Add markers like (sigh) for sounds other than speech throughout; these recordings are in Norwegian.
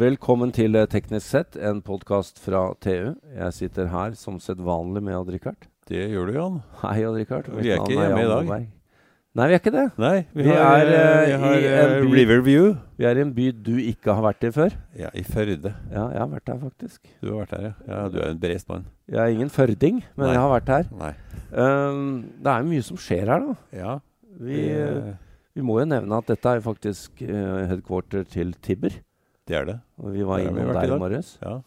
Velkommen til eh, Teknisk sett, en podkast fra TU. Jeg sitter her som sedvanlig med Odd-Rikard. Det gjør du, Jan. Hei, Odd-Rikard. Vi er ikke hjemme i dag. Nei, vi er ikke det. Nei, vi, Vi har, er, eh, eh, vi har i eh, en by- Riverview. Vi er i en by du ikke har vært i før. Ja, I Førde. Ja, jeg har vært der, faktisk. Du har vært der, ja. ja. Du er en bereist mann. Jeg er ingen førding, men Nei. jeg har vært her. Nei. Um, det er mye som skjer her, da. Ja. Vi, vi må jo nevne at dette er faktisk uh, headquarter til Tibber. Det er det. Vi var innom der i morges. Ja.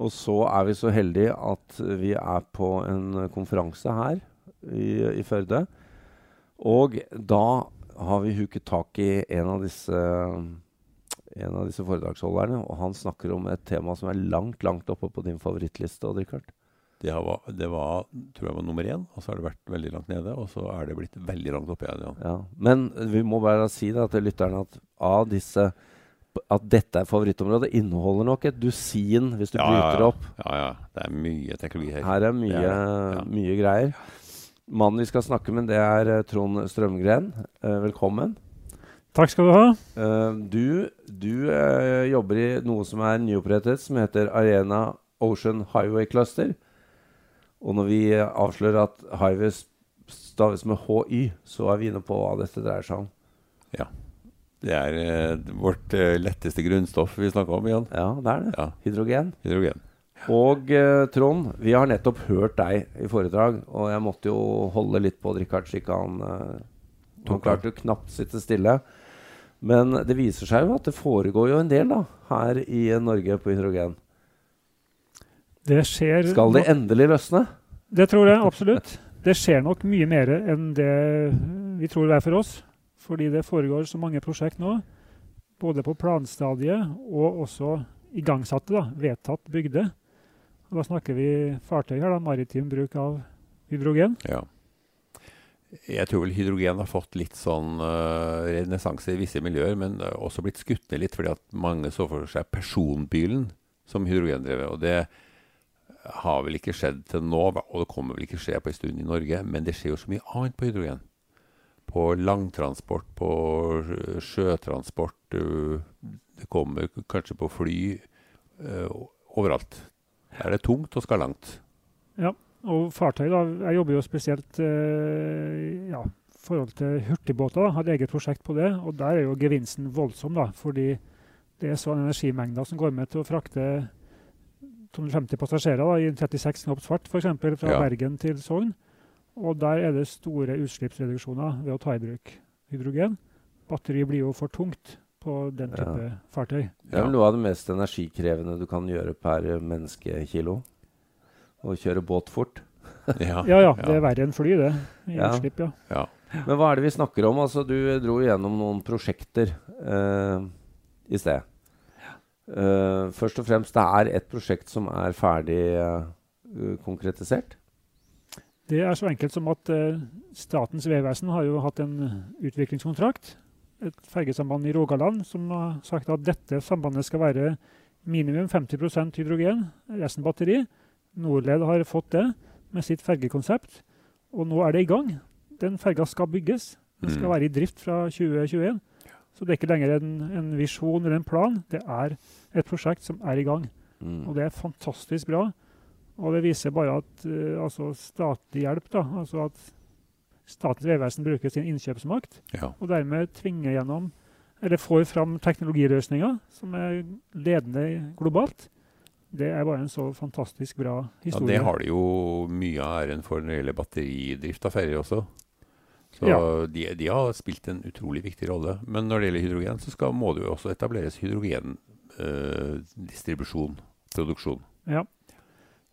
Og så er vi så heldige at vi er på en konferanse her i, i Førde. Og da har vi huket tak i en av disse en av disse foredragsholderne, og han snakker om et tema som er langt, langt oppe på din favorittliste. Odd Rikard. Det, var, det var, tror jeg var nummer én, og så har det vært veldig langt nede. Og så er det blitt veldig langt oppe igjen. Ja. Ja. Men vi må bare si da til lytterne at av disse at dette er favorittområdet, inneholder nok et dusin hvis du Ja, bryter ja, opp. Ja, ja. Det er mye teknologi her. Her er mye, Det er det, ja. mye greier. Mannen vi skal snakke med, det er eh, Trond Strømgren. Eh, velkommen. Takk skal du ha. Eh, du du jobber i noe som er nyopprettet, som heter Arena Ocean Highway Cluster. Og når vi avslører at highway staves med HY, så er vi inne på hva dette dreier seg om. Det er eh, vårt eh, letteste grunnstoff vi snakker om igjen. Ja, det er det. Ja, Hydrogen. hydrogen. Og eh, Trond, vi har nettopp hørt deg i foredrag, og jeg måtte jo holde litt på Richard, slik han eh, Han klarte jo knapt sitte stille. Men det viser seg jo at det foregår jo en del da, her i Norge på hydrogen. Det skjer Skal det endelig løsne? Det tror jeg absolutt. Det skjer nok mye mer enn det vi tror det er for oss. Fordi det foregår så mange prosjekt nå, både på planstadiet og også igangsatte, da, vedtatt bygde. Og da snakker vi fartøy her, da, maritim bruk av hydrogen. Ja. Jeg tror vel hydrogen har fått litt sånn uh, renessanse i visse miljøer, men også blitt skutt ned litt fordi at mange så for seg personbilen som hydrogendrevet. Og det har vel ikke skjedd til nå, og det kommer vel ikke skje på en stund i Norge, men det skjer jo så mye annet på hydrogen. På langtransport, på sjøtransport, uh, det kommer kanskje på fly, uh, overalt. Her er det tungt og skal langt. Ja, Og fartøy, da. Jeg jobber jo spesielt eh, ja, i forhold til hurtigbåter. da, Har et eget prosjekt på det. Og der er jo gevinsten voldsom, da. Fordi det er sånn energimengder som går med til å frakte 250 passasjerer da, i en 36 knops fart, f.eks. fra Ja. Bergen til Sogn. Og der er det store utslippsreduksjoner ved å ta i bruk hydrogen. Batteri blir jo for tungt på den Ja. type fartøy. Det er vel noe av det mest energikrevende du kan gjøre per menneskekilo. Å kjøre båt fort. (laughs) Ja, Ja ja, det er verre enn fly, det. I Ja. utslipp, ja. ja. Men hva er det vi snakker om? Altså, du dro gjennom noen prosjekter uh, i sted. Uh, først og fremst, det er et prosjekt som er ferdig uh, konkretisert. Det er så enkelt som at eh, Statens vegvesen har jo hatt en utviklingskontrakt. Et fergesamband i Rogaland som har sagt at dette sambandet skal være minimum 50% hydrogen, resten batteri. Norled har fått det med sitt fergekonsept, og nå er det i gang. Den ferga skal bygges. Den skal Mm. være i drift fra 2021. Så det er ikke lenger en, en visjon eller en plan, det er et prosjekt som er i gang. Mm. Og det er fantastisk bra. Og det viser bare at eh, altså statlig hjelp, da, altså at Statens vegvesen bruker sin innkjøpsmakt Ja. og dermed tvinger gjennom, eller får fram teknologiløsninger som er ledende globalt. Det er bare en så fantastisk bra historie. ja, det har de jo mye av æren for når det gjelder batteridrift av ferjer også. Så Ja. de, de har spilt en utrolig viktig rolle. Men når det gjelder hydrogen, så skal, må det jo også etableres hydrogendistribusjon, produksjon. Ja.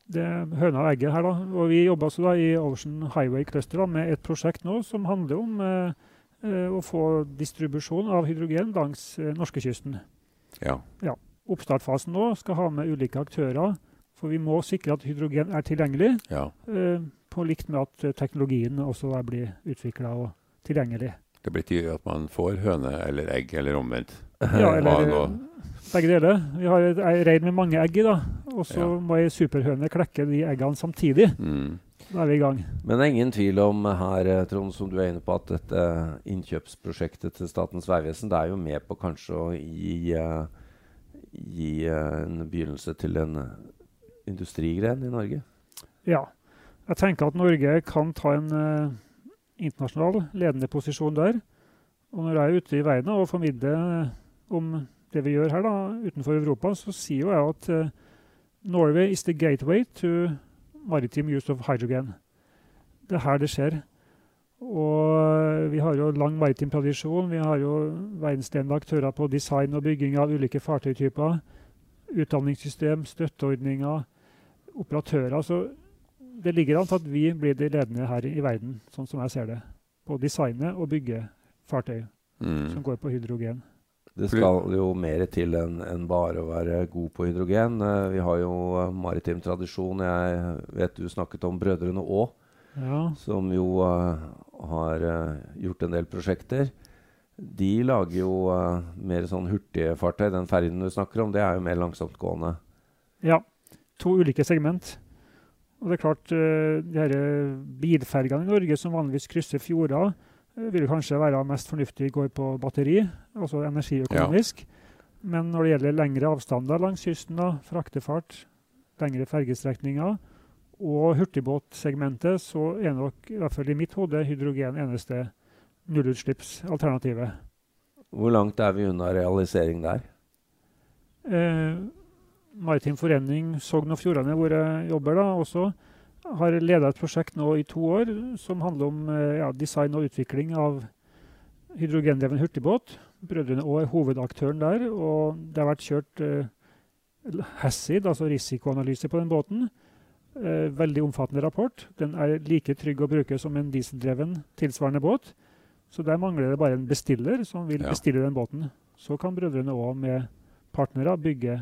Det er høna og egget her, da. Og vi jobber altså da i Ocean Highway Cluster da, med et prosjekt nå som handler om eh, eh, å få distribusjon av hydrogen langs eh, norskekysten. Ja. ja. Oppstartfasen nå skal ha med ulike aktører, for vi må sikre at hydrogen er tilgjengelig, ja. eh, på likt med at eh, teknologien også blir utvikla og tilgjengelig. Det betyr at man får høne eller egg, eller omvendt. Ja, (laughs) eller eh, begge deler. Vi har ei rein med mange egg i, da. Og så Ja. må ei superhøne klekke de eggene samtidig. Mm. Da er vi i gang. Men det er ingen tvil om her, eh, Trond, som du er inne på, at dette innkjøpsprosjektet til Statens vegvesen det er jo med på kanskje å gi, uh, gi uh, en begynnelse til en industrigren i Norge? Ja. Jeg tenker at Norge kan ta en uh, internasjonal ledende posisjon der. Og når jeg er ute i verden og formidler om det vi gjør her da, utenfor Europa, så sier jo jeg at uh, Norway is the gateway to maritime use of hydrogen. Det er her det skjer. Og vi har jo lang maritim tradisjon. Vi har jo verdensledende aktører på design og bygging av ulike fartøytyper. Utdanningssystem, støtteordninger, operatører. Så det ligger an til at vi blir de ledende her i verden, sånn som jeg ser det. På å designe og bygge fartøy mm. som går på hydrogen. Det skal jo mer til enn en bare å være god på hydrogen. Uh, vi har jo uh, maritim tradisjon. Jeg vet du snakket om Brødrene Aa, ja. som jo uh, har gjort en del prosjekter. De lager jo mer sånn hurtige fartøy. Den ferjen du snakker om, det er jo mer langsomtgående. Ja. To ulike segment. Og det er klart, de her bilfergene i Norge som vanligvis krysser fjorder, vil kanskje være mest fornuftig går på batteri, altså energiøkonomisk. Ja. Men når det gjelder lengre avstander langs kysten, da, fraktefart, lengre fergestrekninger og hurtigbåtsegmentet, så er nok i hvert fall i mitt hode hydrogen eneste nullutslippsalternativet. Hvor langt er vi unna realisering der? Eh, Maritim Forening Sogn og Fjordane, hvor jeg jobber, da, også, har leda et prosjekt nå i to år som handler om eh, ja, design og utvikling av hydrogendreven hurtigbåt. Brødrene Aa er hovedaktøren der, og det har vært kjørt eh, HACCID, altså risikoanalyse på den båten. Eh, veldig omfattende rapport. Den er like trygg å bruke som en dieseldreven tilsvarende båt. Så der mangler det bare en bestiller som vil ja. bestille den båten. Så kan Brødrene Aa med partnere bygge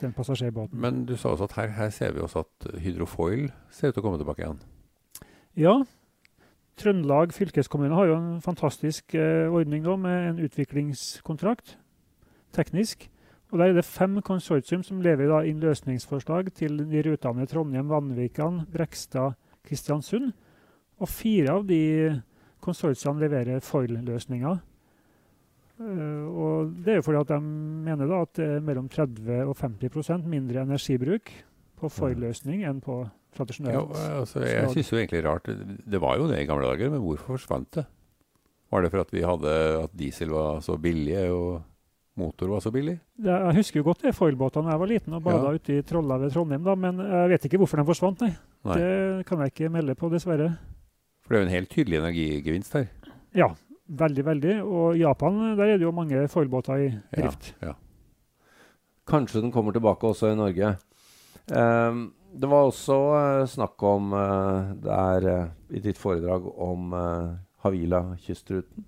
den passasjerbåten. Men du sa også at her, her ser vi også at Hydrofoil ser ut til å komme tilbake igjen? Ja. Trøndelag fylkeskommune har jo en fantastisk eh, ordning nå med en utviklingskontrakt, teknisk. Og Der er det fem konsortium som lever da inn løsningsforslag til de rutene Trondheim, Vanvikan, Brekstad, Kristiansund. Og fire av de konsortiene leverer foil-løsninger. Uh, og Det er jo fordi at de mener da at det er mellom 30 og 50% mindre energibruk på foil-løsning enn på tradisjonell. Ja, altså, jeg syns jo egentlig rart Det var jo det i gamle dager, men hvorfor forsvant det? Var det for at vi hadde at diesel var så billig og motor var så billig? Ja, jeg husker jo godt det foilbåtene da jeg var liten og bada ja. ute i Trolla ved Trondheim, da, men jeg vet ikke hvorfor de forsvant, nei. nei. Det kan jeg ikke melde på, dessverre. For det er jo en helt tydelig energigevinst her. Ja, Veldig, veldig. Og i Japan, der er det jo mange foilbåter i drift. Ja, ja. Kanskje den kommer tilbake også i Norge. Um, det var også uh, snakk om uh, der uh, i ditt foredrag om Havila-kystruten.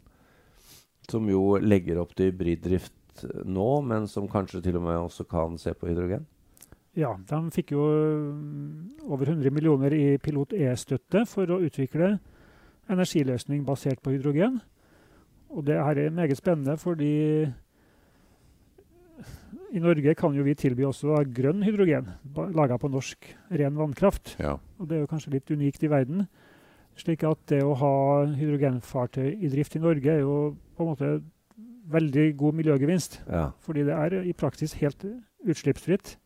Som jo legger opp til hybriddrift nå, men som kanskje til og med også kan se på hydrogen? Ja, de fikk jo mm, over 100 millioner i Pilot E-støtte for å utvikle energiløsning basert på hydrogen. Og det her er meget spennende, fordi i Norge kan jo vi tilby også grønn hydrogen, laga på norsk ren vannkraft. Ja. Og det er jo kanskje litt unikt i verden. Slik at det å ha hydrogenfartøy i drift i Norge er jo på en måte veldig god miljøgevinst. Ja. Fordi det er i praksis helt utslippsfritt.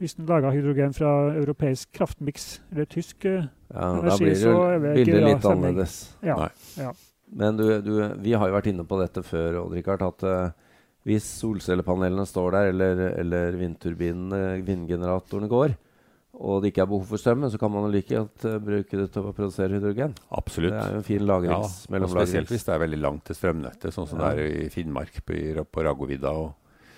Hvis en lager hydrogen fra europeisk kraftmiks eller tysk ja, energi, så er det ikke bra litt annerledes. Ja, ja. Men du, du, vi har jo vært inne på dette før, Odd Rikard, at uh, hvis solcellepanelene står der, eller, eller vindturbinene, vindgeneratorene går, og det ikke er behov for strømmen, så kan man jo like godt uh, bruke det til å produsere hydrogen. Absolutt. Det er jo en fin lagrings, ja, og Spesielt hvis det er veldig langt til strømnettet, sånn som ja. det er i Finnmark, på, på Raggovidda. Og,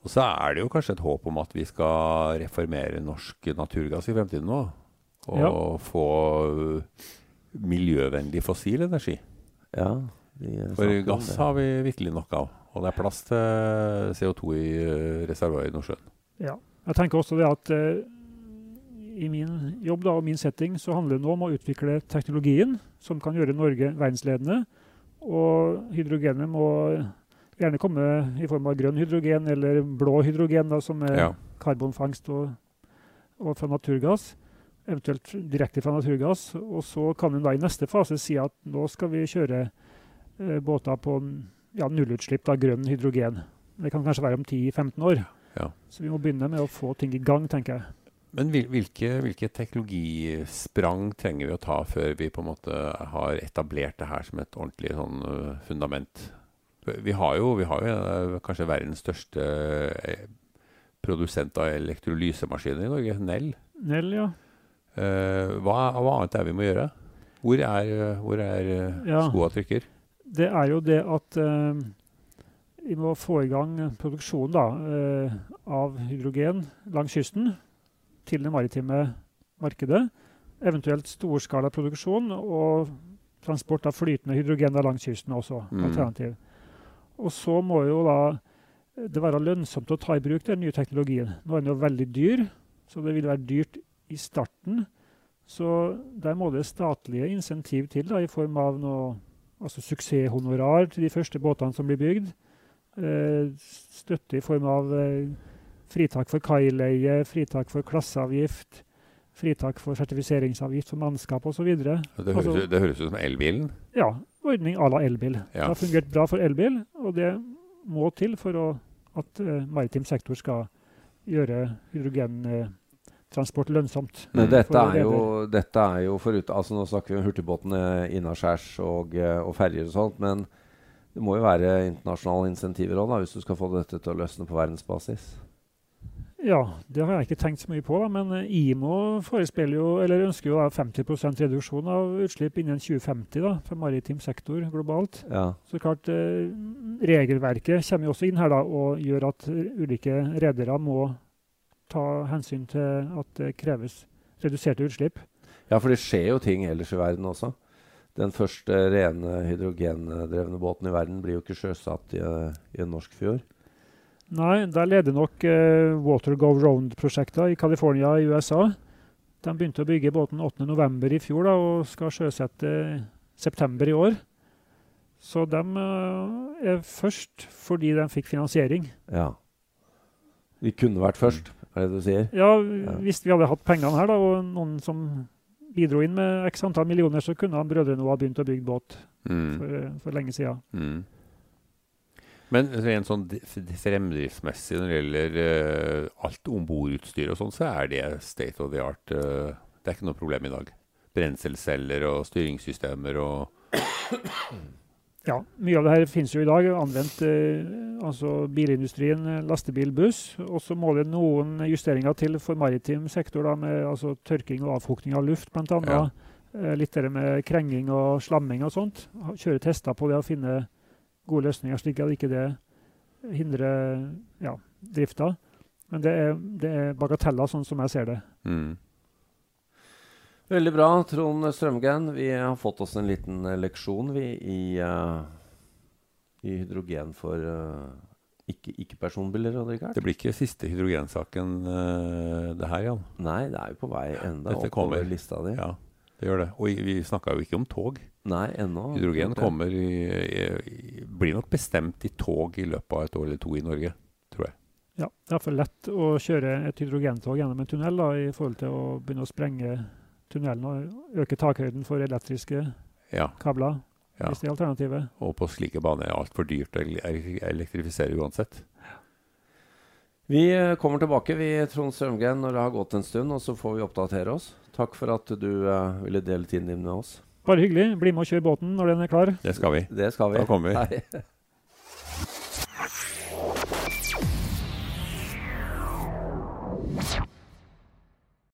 og, så er det jo kanskje et håp om at vi skal reformere norsk naturgass i fremtiden nå. Og ja. få miljøvennlig fossil energi. Ja, For gass har vi virkelig nok av. Og det er plass til CO2 i uh, reservoaret i Nordsjøen. Ja. Jeg tenker også det at uh, i min jobb da, og min setting så handler det nå om å utvikle teknologien som kan gjøre Norge verdensledende. Og hydrogenet må gjerne komme i form av grønn hydrogen eller blå hydrogen, da, som er ja. karbonfangst og, og fra naturgass eventuelt direkte fra naturgass. Og så kan en da i neste fase si at nå skal vi kjøre eh, båter på ja, nullutslipp av grønn hydrogen. Det kan kanskje være om 10-15 år. Ja. Så vi må begynne med å få ting i gang, tenker jeg. Men hvilke, hvilke teknologisprang trenger vi å ta før vi på en måte har etablert det her som et ordentlig sånn øh, fundament? Vi har jo, vi har jo øh, kanskje verdens største øh, produsent av elektrolysemaskiner i Norge, Nell. Nell, ja. Eh, hva, hva annet er vi må gjøre? Hvor er, hvor er øh, Ja. skoa trykker? Det er jo det at eh, vi må få i gang produksjonen da, eh, av hydrogen langs kysten til det maritime markedet. Eventuelt storskala produksjon og transport av flytende hydrogen langs kysten også. Mm. alternativ. Og så må jo da det være lønnsomt å ta i bruk den nye teknologien. Nå er den jo veldig dyr, så det vil være dyrt i starten. Så der må det statlige insentiv til da, i form av noe altså suksesshonorar til de første båtene som blir bygd. Eh, støtte i form av eh, fritak for kaileie, fritak for klasseavgift, fritak for sertifiseringsavgift for mannskap osv. Det høres, Altså- det høres ut som elbilen. Ja, ordning à la elbil. Det har fungert bra for elbil, og det må til for å, at eh, maritim sektor skal gjøre hydrogentransport lønnsomt. Men dette er, jo, dette er jo forut, altså Nå snakker vi om hurtigbåtene innaskjærs og, eh, og ferjer og sånt, men det må jo være internasjonale insentiver òg, hvis du skal få dette til å løsne på verdensbasis. Ja, det har jeg ikke tenkt så mye på, da, men eh, IMO jo, eller ønsker jo da 50% reduksjon av utslipp innen 2050 da, for maritim sektor globalt. Ja. Så klart, eh, Regelverket kommer jo også inn her da, og gjør at ulike redere må ta hensyn til at det kreves reduserte utslipp. ja, for det skjer jo ting ellers i verden også. Den første rene hydrogendrevne båten i verden blir jo ikke sjøsatt i, eh, i en norsk fjord. Nei, der leder nok eh, Water Go Round-prosjektet i California i USA. De begynte å bygge båten 8.11. i fjor da, og skal sjøsette september i år. Så de uh, er først fordi de fikk finansiering. Ja. De kunne vært først, er det du sier? Ja, Hvis vi hadde hatt pengene her da, og noen som bidro inn med x antall millioner, så kunne han brødrene ha begynt å bygge båt Mm. for, for lenge siden. Mm. Men rent sånn fremdriftsmessig når det gjelder uh, alt ombordutstyr og sånn, så er det state of the art. Uh, det er ikke noe problem i dag. Brenselceller og styringssystemer og (coughs) (coughs) Ja, Mye av det her finnes jo i dag anvendt eh, altså bilindustrien, eh, lastebil, buss. Og så må det noen justeringer til for maritim sektor, da, med altså, tørking og avfukting av luft bl.a. Ja. Eh, litt det med krenging og slamming og sånt. Kjøre tester på det og finne gode løsninger, slik at ikke det hindrer ja, drifta. Men det er, det er bagateller, sånn som jeg ser det. mm. Veldig bra, Trond Strømgren. Vi har fått oss en liten eh, leksjon vi, i, uh, i hydrogen for uh, ikke- ikke-personbiler. Ikke. Det blir ikke siste hydrogensaken, uh, det her, Jan. Nei, det er jo på vei enda Dette oppover kommer. lista di. Ja, det gjør det. Og i- vi snakka jo ikke om tog. Nei, ennå. Hydrogen kommer i, i, blir nok bestemt i tog i løpet av et år eller to i Norge, tror jeg. Ja, Det er for lett å kjøre et hydrogentog gjennom en tunnel da, i forhold til å begynne å sprenge tunnelen og øke takhøyden for elektriske ja. kabler. Ja. Hvis det er alternativet. Og på slike baner er det altfor dyrt å elektrifisere uansett. Vi eh, kommer tilbake, vi, Trond Strømgren, når det har gått en stund, og så får vi oppdatere oss. Takk for at du uh, ville dele tiden din med oss. Bare hyggelig. Bli med og kjør båten når den er klar. Det skal vi. Det skal vi. Da kommer vi. Hei. you (laughs)